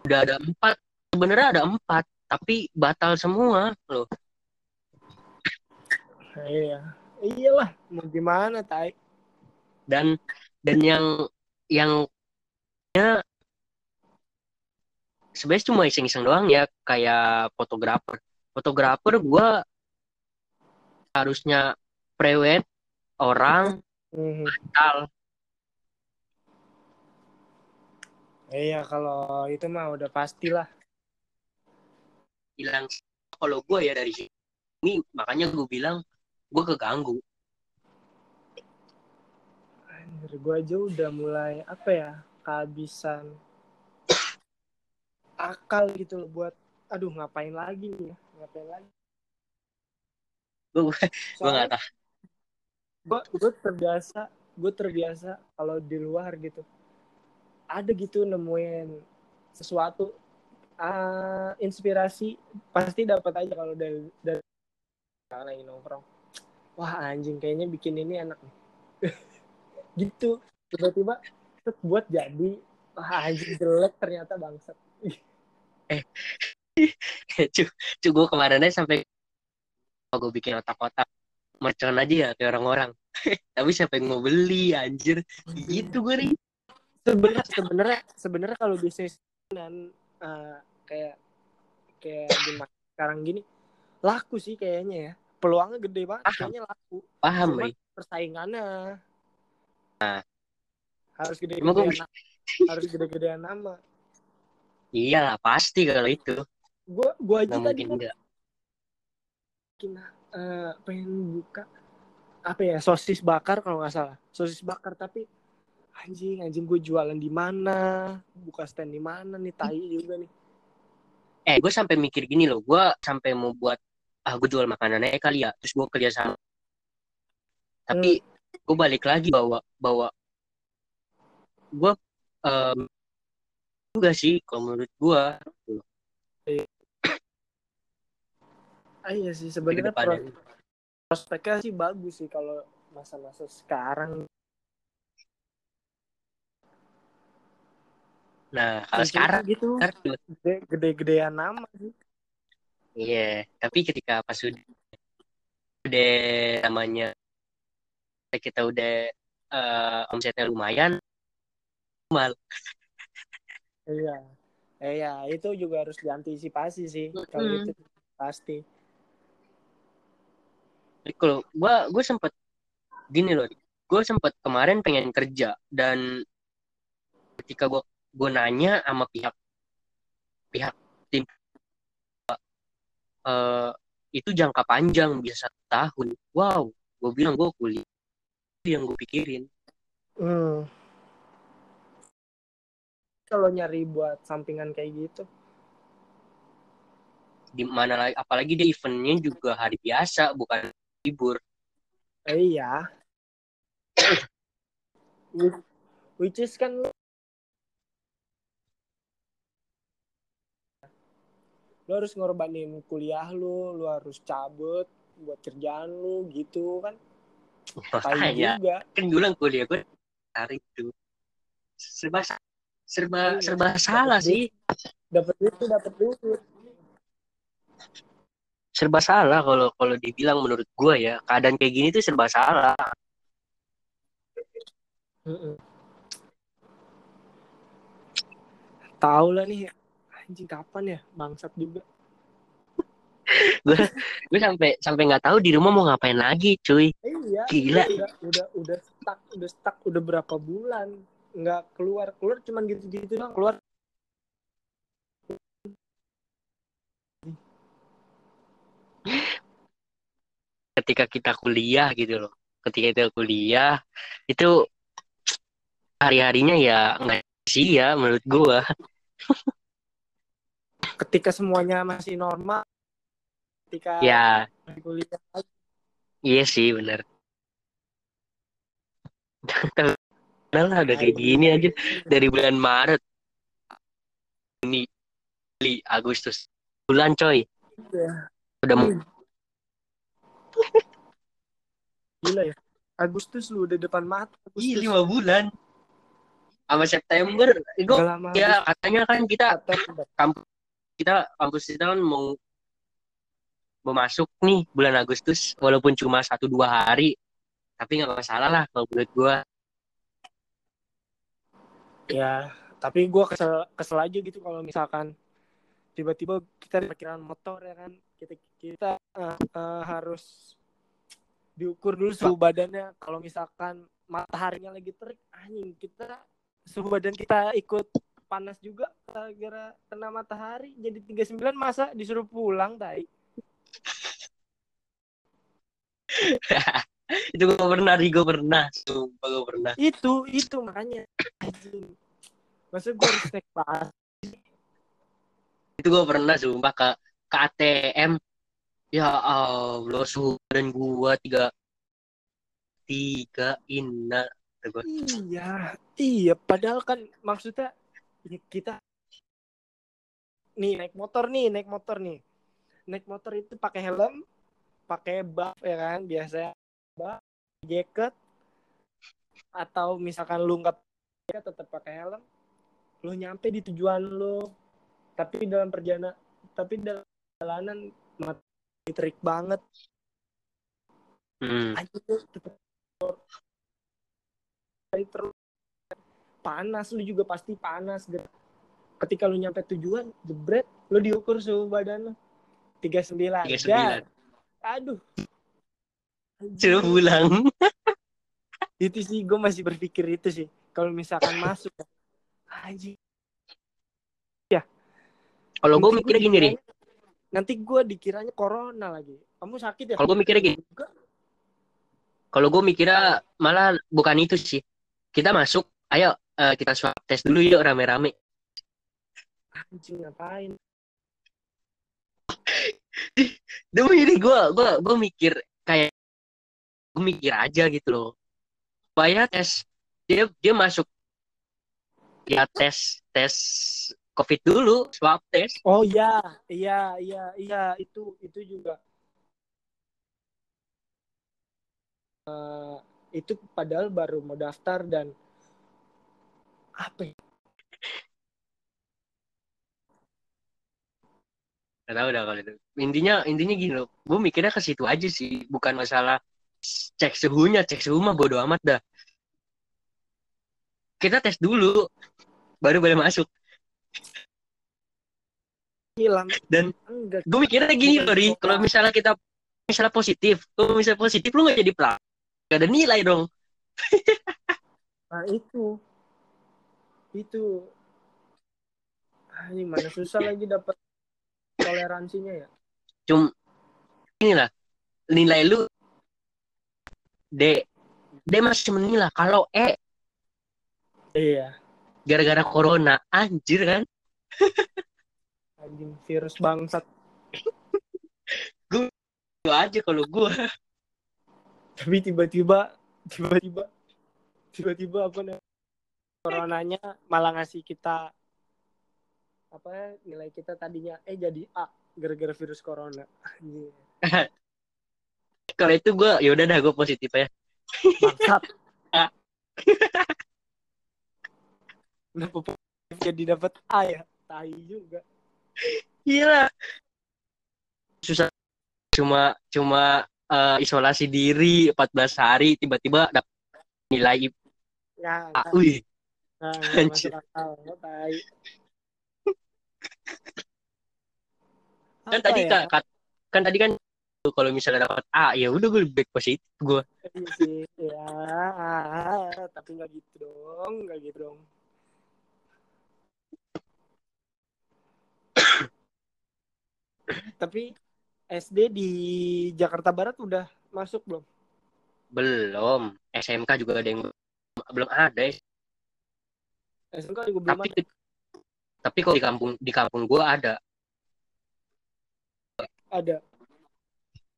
A: udah ada empat sebenarnya ada empat tapi batal semua loh
B: Iya. Iyalah, mau gimana, Tai?
A: dan dan yang yang ya sebenarnya cuma iseng-iseng doang ya kayak fotografer fotografer gua harusnya prewed orang
B: Hmm.
A: batal
B: Iya, kalau itu mah udah pastilah.
A: hilang kalau gue ya dari sini makanya gue bilang gue keganggu.
B: Anjir, gue aja udah mulai apa ya kehabisan *coughs* akal gitu loh buat aduh ngapain lagi nih ya ngapain lagi?
A: Gue gue nggak tahu.
B: gue gue terbiasa gue terbiasa kalau di luar gitu ada gitu nemuin sesuatu ah, inspirasi pasti dapat aja kalau dari dari lagi nongkrong. Wah anjing kayaknya bikin ini enak nih. *laughs* Gitu tiba-tiba buat jadi wah anjing jelek ternyata bangsat. *laughs*
A: Cu cu gue kemarin aja sampai gue bikin otak-otak mercon aja ya kayak orang-orang. *laughs* Tapi siapa yang mau beli anjir? Gitu gue nih
B: sebenarnya *laughs* sebenarnya sebenarnya kalau bisnis dan uh, kayak kayak gimana sekarang gini laku sih kayaknya ya. Peluangnya gede banget
A: Paham.
B: kayaknya laku.
A: Paham
B: Cuma persaingannya.
A: Nah.
B: harus
A: Cuma
B: gede-gedean
A: gua-
B: na- harus gede-gedean nama.
A: Iya lah pasti kalau itu.
B: Gue gue aja
A: nggak
B: tadi
A: mungkin
B: kan
A: enggak
B: bikin eh, pengen buka apa ya sosis bakar kalau nggak salah. Sosis bakar tapi anjing anjing gue jualan di mana? Buka stand di mana nih tai juga nih.
A: Eh gue sampai mikir gini loh. Gue sampai mau buat ah gue jual makanannya kali ya. Terus gue kerja sama. Tapi gue balik lagi bawa bawa. Gue em, juga sih kalau menurut gue
B: ah, iya sih. Sebenarnya prospeknya sih bagus sih kalau masa-masa sekarang
A: nah kalau sekarang
B: gitu gede-gedean nama sih
A: Iya, tapi ketika pas udah, udah namanya kita udah eh, omsetnya lumayan, mal.
B: iya eh, iya itu juga harus diantisipasi sih kalau
A: Mm-mm.
B: itu pasti
A: Kalau gua gue sempet gini loh, gue sempet kemarin pengen kerja dan ketika gua gue nanya sama pihak pihak tim eh, itu jangka panjang bisa satu tahun. Wow, gue bilang gue kuliah yang gue pikirin.
B: Hmm. Kalau nyari buat sampingan kayak gitu,
A: Di mana lagi, apalagi dia eventnya juga hari biasa, bukan libur.
B: eh, iya. *coughs* Which, which is kan lu, harus ngorbanin kuliah lu, lu harus cabut buat kerjaan lu gitu kan. Tai juga.
A: kan gue bilang kuliah gue hari itu serba serba
B: Iya,
A: serba
B: dapet
A: salah
B: duit.
A: sih
B: Dapat duit tuh dapat duit.
A: serba salah kalau kalau dibilang menurut gue ya keadaan kayak gini tuh serba salah
B: Mm-mm. Tahu lah nih anjing kapan ya bangsat juga. *laughs*
A: gue sampai sampai nggak tahu di rumah mau ngapain lagi cuy
B: Eh, iya.
A: Gila.
B: Udah udah udah stuck, udah stuck udah berapa bulan nggak keluar keluar cuman gitu-gitu doang keluar
A: ketika kita kuliah gitu loh ketika kita kuliah itu hari harinya ya nggak sih ya menurut gue *laughs*
B: ketika semuanya masih normal ketika
A: ya.
B: di kuliah
A: iya sih bener. Udah lah udah kayak gini aja. Dari bulan Maret. Ini Juli Agustus. Bulan coy.
B: Ya.
A: udah mau
B: gila ya. Agustus lu udah depan mata
A: Ih,
B: Agustus
A: lima bulan. Sama September.
B: Lama
A: ya katanya kan kita
B: udah.
A: Kita kampus kita kan mau mau masuk nih bulan Agustus walaupun cuma satu dua hari. Tapi nggak masalah lah kalau menurut gua.
B: Ya tapi gue kesel kesel aja gitu kalau misalkan tiba-tiba kita di motor ya kan? Kita kita eh, eh, harus diukur dulu suhu badannya. Kalau misalkan mataharinya lagi terik anjing kita suhu badan kita ikut panas juga gara kena matahari. Jadi 39 masa disuruh pulang tai. *laughs*
A: Itu gua pernah gua pernah. Sumpah gua pernah.
B: Itu itu makanya. Masa gue harus naik bus
A: itu gua pernah sumpah ke ke ATM ya Allah suhu badan gua tiga tiga inna
B: Iya, iya. Padahal kan maksudnya ya kita nih naik motor nih, naik motor nih, naik motor itu pakai helm, pakai buff ya kan, biasa buff, jacket, atau misalkan lu nggak tetap pakai helm, lu nyampe di tujuan lu, tapi dalam perjalanan, tapi dalam perjalanan mati terik banget,
A: Hmm.
B: Tetep. Terus panas lu juga pasti panas gitu. Ketika lu nyampe tujuan, jebret, lu diukur suhu badan lu 39.
A: 39.
B: Dar. Aduh.
A: Suruh pulang. *laughs*
B: itu sih gue masih berpikir itu sih kalau misalkan masuk anjing
A: Kalau gue mikirnya gini,
B: dikiranya- nanti gue dikiranya corona lagi kamu sakit ya
A: Kalau gue mikirnya gini. Kalau gue mikirnya malah bukan itu sih. Kita masuk, ayo eh, kita swab tes dulu yuk rame-rame.
B: anjing ngapain *laughs*
A: Demi ini gue gue gue mikir kayak gue mikir aja gitu loh. Supaya tes dia dia masuk ya tes tes COVID dulu, swab tes.
B: oh iya iya iya iya itu itu juga Eh, itu padahal baru mau daftar dan apa ya?
A: Gak tahu dah kalau itu. Intinya intinya gini loh. Gue mikirnya ke situ aja sih, bukan masalah cek suhunya, cek suhu mah bodo amat dah. Kita tes dulu, baru boleh masuk.
B: hilang
A: Dan gue mikirnya gini loh, Ri. Kalau misalnya kita misalnya positif, kalau misalnya positif lu gak jadi pelak, gak ada nilai dong.
B: nah itu itu. Anjing mana susah lagi dapat toleransinya ya?
A: Cuma inilah nilai lu D. D masih menilai kalau E.
B: Iya.
A: Gara-gara corona anjir kan? *laughs*
B: Anjing virus bangsat. *laughs*
A: Itu aja kalau gue
B: tapi tiba-tiba tiba-tiba tiba-tiba apa namanya coronanya malah ngasih kita apa ya, nilai kita tadinya eh jadi A gara-gara virus corona Anjing. *laughs*
A: kalau itu gue ya udah dah gue positif ya
B: bangsat *laughs* kenapa positif jadi dapat A ya tai juga
A: Gila. Susah. Cuma cuma eh, isolasi diri 14 hari tiba-tiba dapat nilai
B: ya
A: A. Wih,
B: nah, *laughs*
A: Anjir.
B: masuk akal tai
A: kan tadi
B: ya?
A: kan, kan kan tadi kan kalau misalnya dapat A ya udah gue back positif gue.
B: Iya sih ya tapi nggak gitu dong nggak gitu dong tapi SD di Jakarta Barat udah masuk belum
A: Belum. SMK juga ada yang belum ada. Ya.
B: SMK juga belum
A: Tapi
B: ada
A: tapi kalau di kampung di kampung gue ada.
B: ada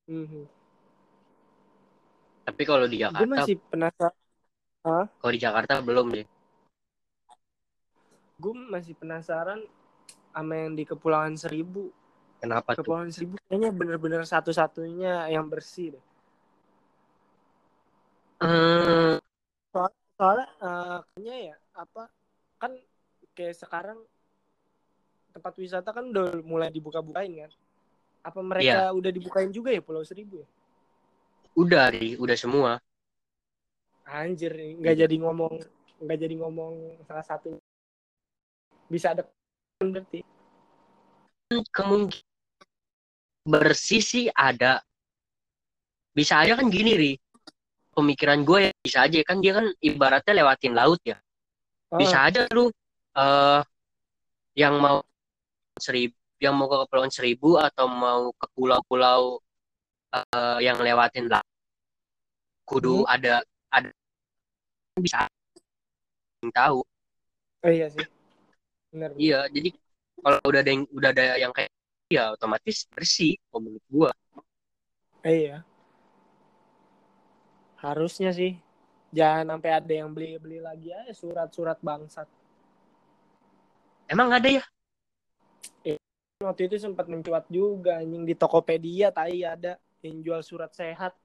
B: Mhm.
A: Tapi kalau di
B: gue
A: Jakarta
B: masih penasaran
A: kalau di Jakarta belum deh.
B: gue masih penasaran sama yang di Kepulauan Seribu
A: Kenapa tuh?
B: Kepulauan Seribu kayaknya bener-bener satu-satunya yang bersih deh
A: Hmm,
B: soalnya eh, kayaknya ya apa kan kayak sekarang tempat wisata kan udah mulai dibuka-bukain kan apa mereka udah dibukain juga ya Pulau Seribu ya
A: udah ri, udah semua.
B: anjir nggak jadi ngomong nggak jadi ngomong salah satu bisa ada berarti
A: Kemungkinan bersih sih ada. Bisa aja kan gini ri. Pemikiran gue ya bisa aja kan dia kan ibaratnya lewatin laut ya.
B: Oh,
A: bisa aja lu eh yang mau seribu yang mau ke kepulauan seribu atau mau ke pulau-pulau eh, yang lewatin laut kudu
B: Hmm.
A: ada ada bisa. Yang tahu.
B: Oh iya sih. Benar
A: iya jadi kalau udah ada yang udah ada yang kayak ya otomatis bersih menurut gua.
B: Eh, iya. Harusnya sih jangan sampai ada yang beli beli lagi aja surat-surat bangsat.
A: Emang ada ya?
B: Waktu itu sempat mencuat juga anjing di Tokopedia tai ada yang jual surat sehat.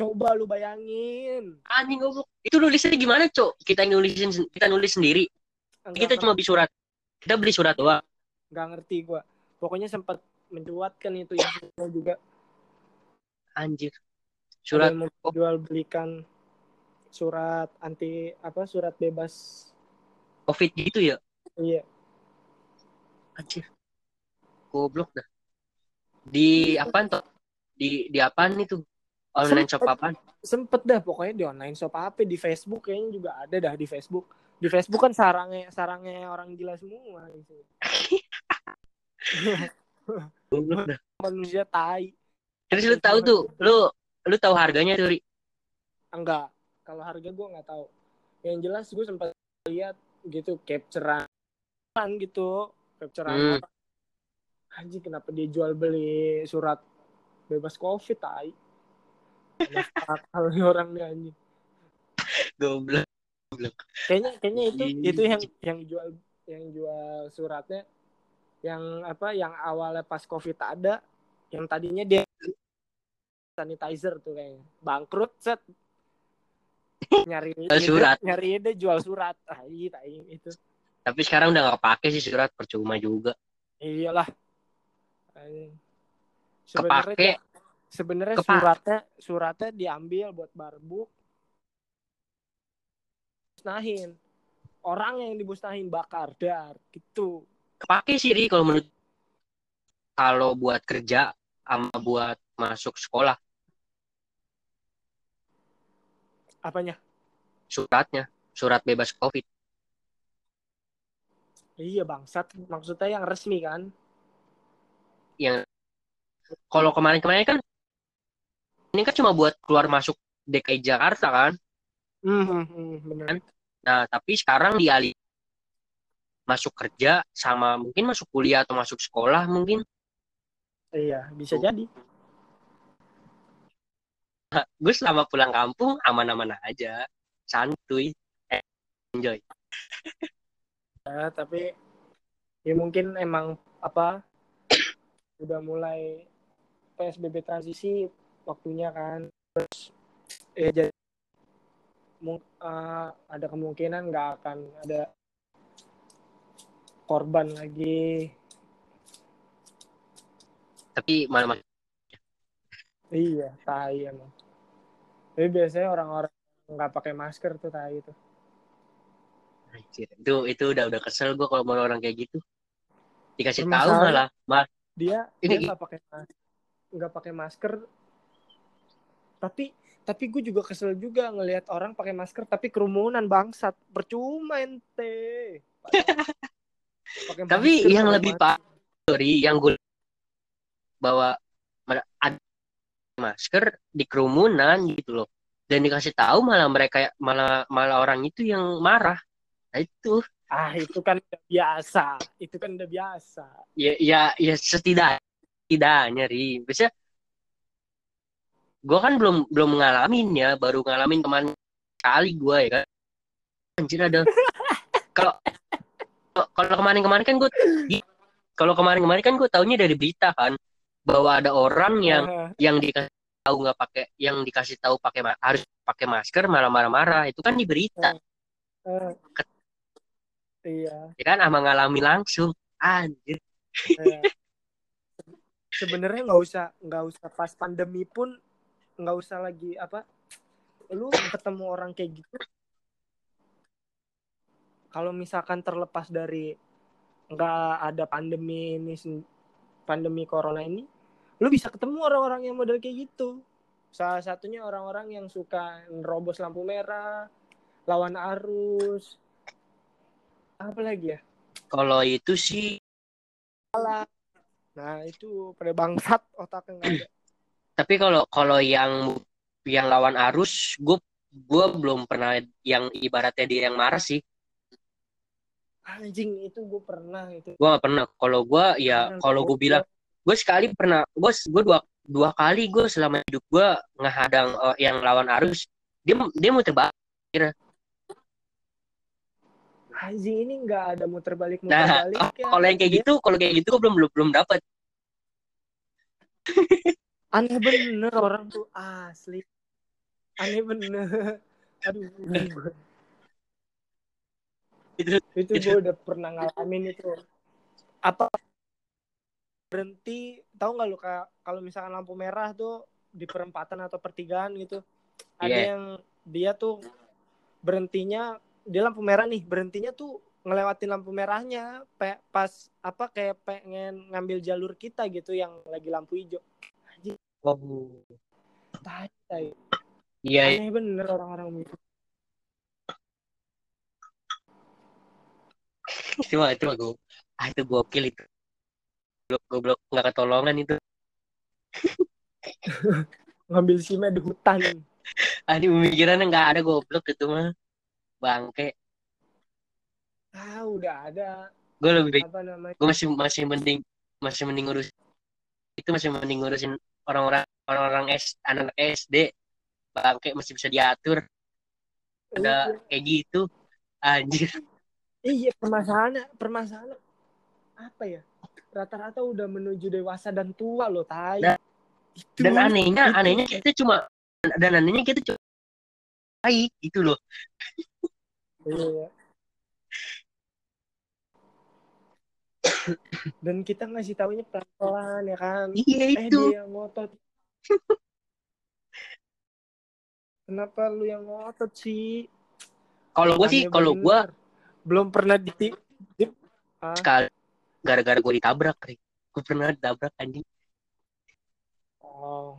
B: Coba lu bayangin.
A: Anjing goblok. Itu nulisnya gimana cok? Kita nulisin kita nulis sendiri.
B: Enggak
A: kita cuma beli surat. Kita beli surat doang.
B: Nggak ngerti gua. Pokoknya sempat mencuat kan itu *coughs* yang juga.
A: Anjir. Surat
B: mau jual belikan surat anti apa surat bebas.
A: Covid gitu ya?
B: Iya.
A: Anjir. Goblok dah. Di apaan tuh? Di di apaan itu? Online shop
B: Sempet.
A: apaan?
B: Sempet dah pokoknya di online shop apa? Di Facebook kayaknya juga ada dah di Facebook. Di Facebook kan sarangnya sarangnya orang gila semua gitu *laughs*
A: goblok dah.
B: Manusia tai.
A: Terus lu tahu tuh lu lu tahu harganya tuh Ri?
B: enggak kalau harga gue nggak tahu. Yang jelas gue sempat lihat gitu capturean gitu capturean
A: Hmm.
B: anjing kenapa dia jual beli surat bebas covid tai? Nih orang nih anjing.
A: Goblok.
B: Kayaknya kayaknya itu itu yang yang jual yang jual suratnya yang apa yang awalnya pas covid ada yang tadinya dia sanitizer tuh kayaknya. Bangkrut set nyari ide,
A: surat.
B: nyari ide jual surat. Ah iya tai itu.
A: Tapi sekarang udah nggak kepake sih surat percuma juga.
B: Iyalah. Sebenarnya
A: kepake.
B: sebenarnya
A: Kepa-
B: suratnya suratnya diambil buat barbuk. Musnahin orang yang dimusnahin bakar dar gitu.
A: Kepake sih Ri kalau menurut kalau buat kerja sama buat masuk sekolah
B: apanya?
A: Suratnya. Surat bebas covid.
B: Iya bangsat. Maksudnya yang resmi kan?
A: Yang kalau kemarin-kemarin kan ini kan cuma buat keluar masuk DKI Jakarta kan?
B: Hmm, hmm, bener.
A: Nah tapi sekarang dialih masuk kerja sama mungkin masuk kuliah atau masuk sekolah mungkin.
B: Iya bisa jadi
A: gue selama pulang kampung aman-aman aja. Santuy. Enjoy.
B: Ya, tapi ya mungkin emang apa *clears throat* udah mulai PSBB transisi waktunya kan. Terus ya jadi eh, ada kemungkinan nggak akan ada korban lagi.
A: Tapi malah
B: iya tai emang. Tapi biasanya orang-orang nggak pakai masker tuh tai itu.
A: Anjir, itu itu udah udah kesel gue kalau mau orang kayak gitu. Dikasih tahu malah malah.
B: dia
A: Ini-
B: nggak pakai mas- nggak pakai masker. Tapi tapi gue juga kesel juga ngelihat orang pakai masker tapi kerumunan bangsat. Percuma ente. *laughs*
A: Tapi
B: masker,
A: yang lebih
B: masker.
A: pak sorry yang gue bawa masker di kerumunan gitu loh. Dan dikasih tahu malah mereka malah malah orang itu yang marah. Nah itu.
B: Ah itu kan udah biasa. Itu kan udah biasa.
A: Ya ya ya setidak setidaknya ri. Biasanya gue kan belum belum ngalamin ya. Baru ngalamin kemarin kali gue ya kan. Anjir ada. Kalau kalau kemarin-kemarin kan gue kalau kemarin-kemarin kan gue taunya dari berita kan bahwa ada orang yang
B: Ah,
A: yang dikasih tahu nggak pakai yang dikasih tahu pakai harus pakai masker malah marah-marah itu kan di berita
B: ah. iya.
A: Ya kan ama ngalami langsung. Anjir.
B: Iya. *laughs* sebenarnya nggak usah nggak usah pas pandemi pun nggak usah lagi apa lu ketemu orang kayak gitu. Kalau misalkan terlepas dari nggak ada pandemi ini pandemi corona ini lu bisa ketemu orang-orang yang model kayak gitu. Salah satunya orang-orang yang suka nerobos lampu merah lawan arus. Apa lagi ya?
A: Kalau itu sih
B: nah itu pada bangsat otaknya nggak ada.
A: tapi kalau kalau yang yang lawan arus gue gue belum pernah yang ibaratnya dia yang marah sih.
B: Anjing itu gue pernah itu.
A: Gue nggak pernah. Kalau gue ya kalau gue
B: gua-
A: bilang gue sekali pernah gue gue dua dua kali gue selama hidup gue ngehadang eh, yang lawan arus. Dia dia muter balik
B: anjing ini nggak ada muter balik muter
A: Nah,
B: balik ya.
A: kalau yang kayak gitu kalau kayak gitu gue belum belum belum dapat
B: aneh bener orang tuh asli. Aneh bener. Aduh
A: Itu-
B: itu
A: itu-
B: gue udah pernah ngalamin itu. Apa berhenti. Tahu nggak lu kak? Kalau misalkan lampu merah tuh di perempatan atau pertigaan gitu ada
A: Iya.
B: yang dia tuh berhentinya dia lampu merah nih berhentinya tuh ngelewatin lampu merahnya pe- pas apa kayak pengen ngambil jalur kita gitu yang lagi lampu hijau.
A: Oh.
B: tai tai.
A: Iya,
B: aneh bener orang-orang gitu.
A: Itu mah itu gue ah itu gokil itu goblok goblok. Nggak ketolongan itu. *laughs*
B: Ngambil simnya di hutan. *laughs*
A: Ah di pemikirannya nggak ada goblok itu mah. Bangke.
B: Ah udah ada.
A: Gue lebih baik gue masih masih mending masih mending ngurus itu masih mending ngurusin orang-orang orang-orang S anak SD bangke masih bisa diatur. Ada kayak gitu. Anjir.
B: Iya, permasalahannya, permasalahannya apa ya? Rata-rata udah menuju dewasa dan tua loh, tai.
A: Dan-
B: Itu,
A: dan anehnya
B: itu.
A: anehnya kita cuma dan anehnya kita cuma baik gitu loh
B: Iya. Dan kita ngasih taunya pelan-pelan ya kan.
A: iya
B: Eh
A: itu
B: dia yang ngotot. Kenapa lu yang ngotot sih?
A: kalau gue sih kalau gue
B: belum pernah di, di ah,
A: sekali gara-gara gue ditabrak gue pernah ditabrak anjing
B: oh.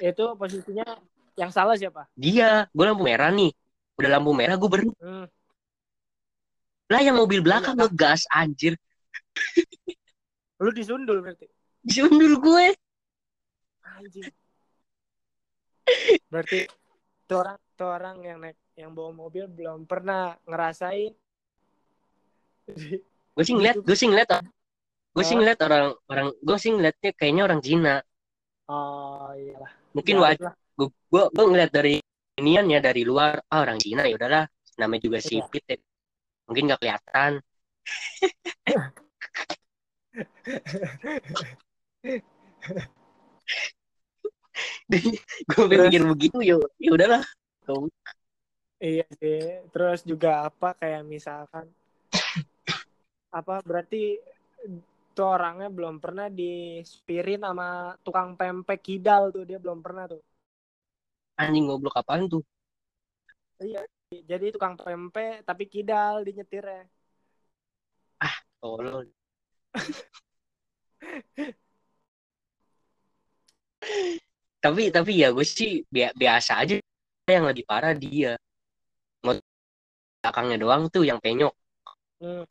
B: Itu posisinya yang salah siapa?
A: dia gue lampu merah nih udah lampu merah gue berhenti
B: Hmm.
A: lah yang mobil belakang
B: Iya.
A: ngegas anjir
B: Lu disundul berarti.
A: disundul gue
B: Anjing. Berarti tuh orang tuh orang yang naik yang bawa mobil belum pernah ngerasain
A: gue sih ngeliat gue sih ngeliat gue sih ngeliat orang orang gue sih ngeliatnya kayaknya orang Cina.
B: Oh iyalah.
A: Mungkin
B: Ya,
A: wajar gue gue gue ngeliat dari inian ya dari luar ah orang Cina ya udahlah. Namanya juga
B: Iya.
A: sipit ya. mungkin nggak kelihatan. *laughs* Gue pikir begitu ya ya udahlah.
B: Iya sih. Terus juga apa kayak misalkan apa berarti tuh orangnya belum pernah dispirin sama tukang pempek kidal tuh dia belum pernah tuh.
A: Anjing goblok apaan tuh?
B: Iya jadi tukang pempek tapi kidal di nyetirnya
A: tolol. *laughs* Tapi tapi ya gue sih bia- biasa aja. Yang lebih parah dia. Mau belakangnya doang tuh yang penyok.
B: Hmm.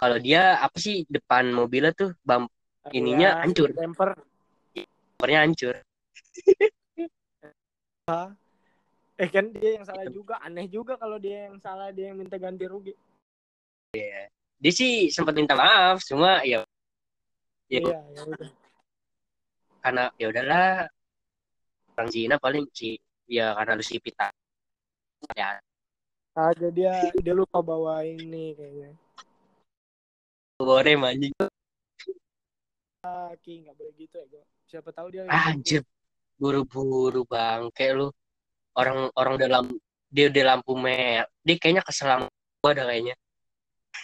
A: Kalau dia apa sih depan mobilnya tuh Ininya
B: Iya,
A: hancur.
B: temper
A: bumpernya hancur. *laughs*
B: Eh kan dia yang salah juga. Aneh juga kalau dia yang salah dia yang minta ganti rugi.
A: Dia sih sempat minta maaf cuma ya ya
B: iya ya udah.
A: Karena ya udahlah orang Cina paling sih ya karena lu sipit. Ya
B: aja dia dia lupa bawa ini kayaknya
A: goreng anjing.
B: Kaki nggak boleh gitu ya gue siapa tahu dia
A: Ah, anjir. Buru-buru bangke lu orang orang dalam dia udah lampu merah. Dia kayaknya kesel sama gua ada kayaknya.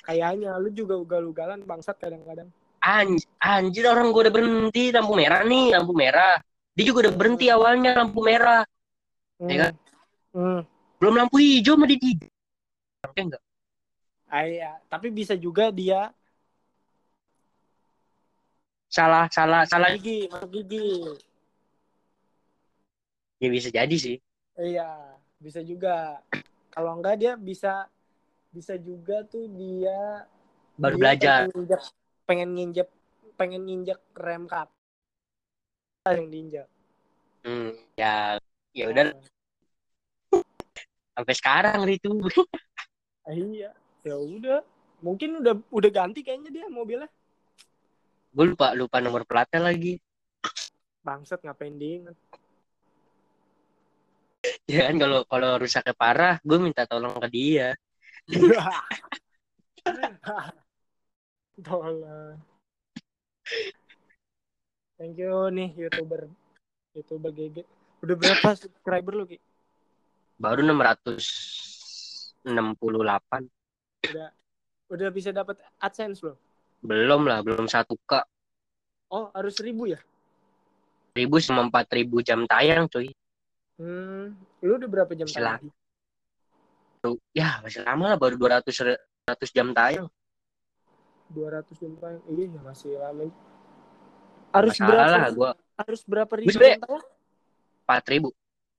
B: Kayaknya lu juga ugal-ugalan bangsat kadang-kadang.
A: Anj anjir orang gua udah berhenti lampu merah nih lampu merah. Dia juga udah berhenti awalnya lampu merah.
B: Hmm.
A: Iya kan?
B: hmm.
A: belum lampu hijau mah dia di enggak
B: Ah, iya. tapi bisa juga dia
A: salah salah salah
B: gigi masuk gigi.
A: Ya bisa jadi sih.
B: Iya bisa juga. Kalau enggak dia bisa bisa juga tuh dia
A: baru
B: dia
A: belajar.
B: pengen nginjek pengen nginjek pengen nginjek rem kap yang diinjak
A: hmm, ya ya udah. Sampai sekarang itu
B: iya ya udah. Mungkin udah udah ganti kayaknya dia mobilnya
A: gue lupa lupa nomor platnya lagi
B: bangsat ngapain diinget
A: ya kan kalau kalau rusaknya parah gue minta tolong ke dia *laughs*
B: Tolong. Thank you nih youtuber youtuber GG. Udah berapa subscriber lu Ki?
A: baru 668
B: Udah udah bisa dapat AdSense lo?
A: Belum lah belum satu k
B: Oh harus seribu ya?
A: ribu sama empat ribu jam tayang cuy
B: Hmm, lu udah berapa jam
A: lama.
B: tayang?
A: Tuh, ya masih lama lah baru 200 100 jam tayang
B: 200 jam tayang. Iya, ya masih lama. Harus
A: Masalah
B: berapa?
A: lah gua
B: Harus berapa ribu
A: sebenernya-
B: jam tayang?
A: empat ribu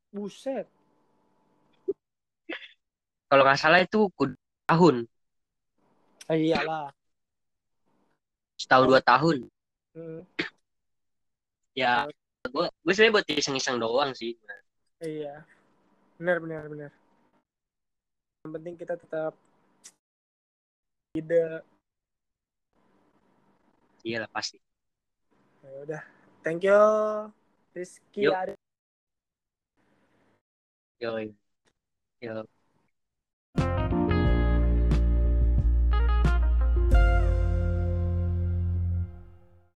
B: Buset.
A: kalau nggak salah itu tahun
B: Ah, iyalah.
A: Setahun dua tahun
B: Hmm,
A: ya gue gue sebenarnya buat iseng-iseng doang sih
B: iya. Benar, benar, benar. Yang penting kita tetap ide.
A: iya lah pasti
B: Ya udah. Thank you. Rizky
A: Yuk.
B: Arif.
A: yo yo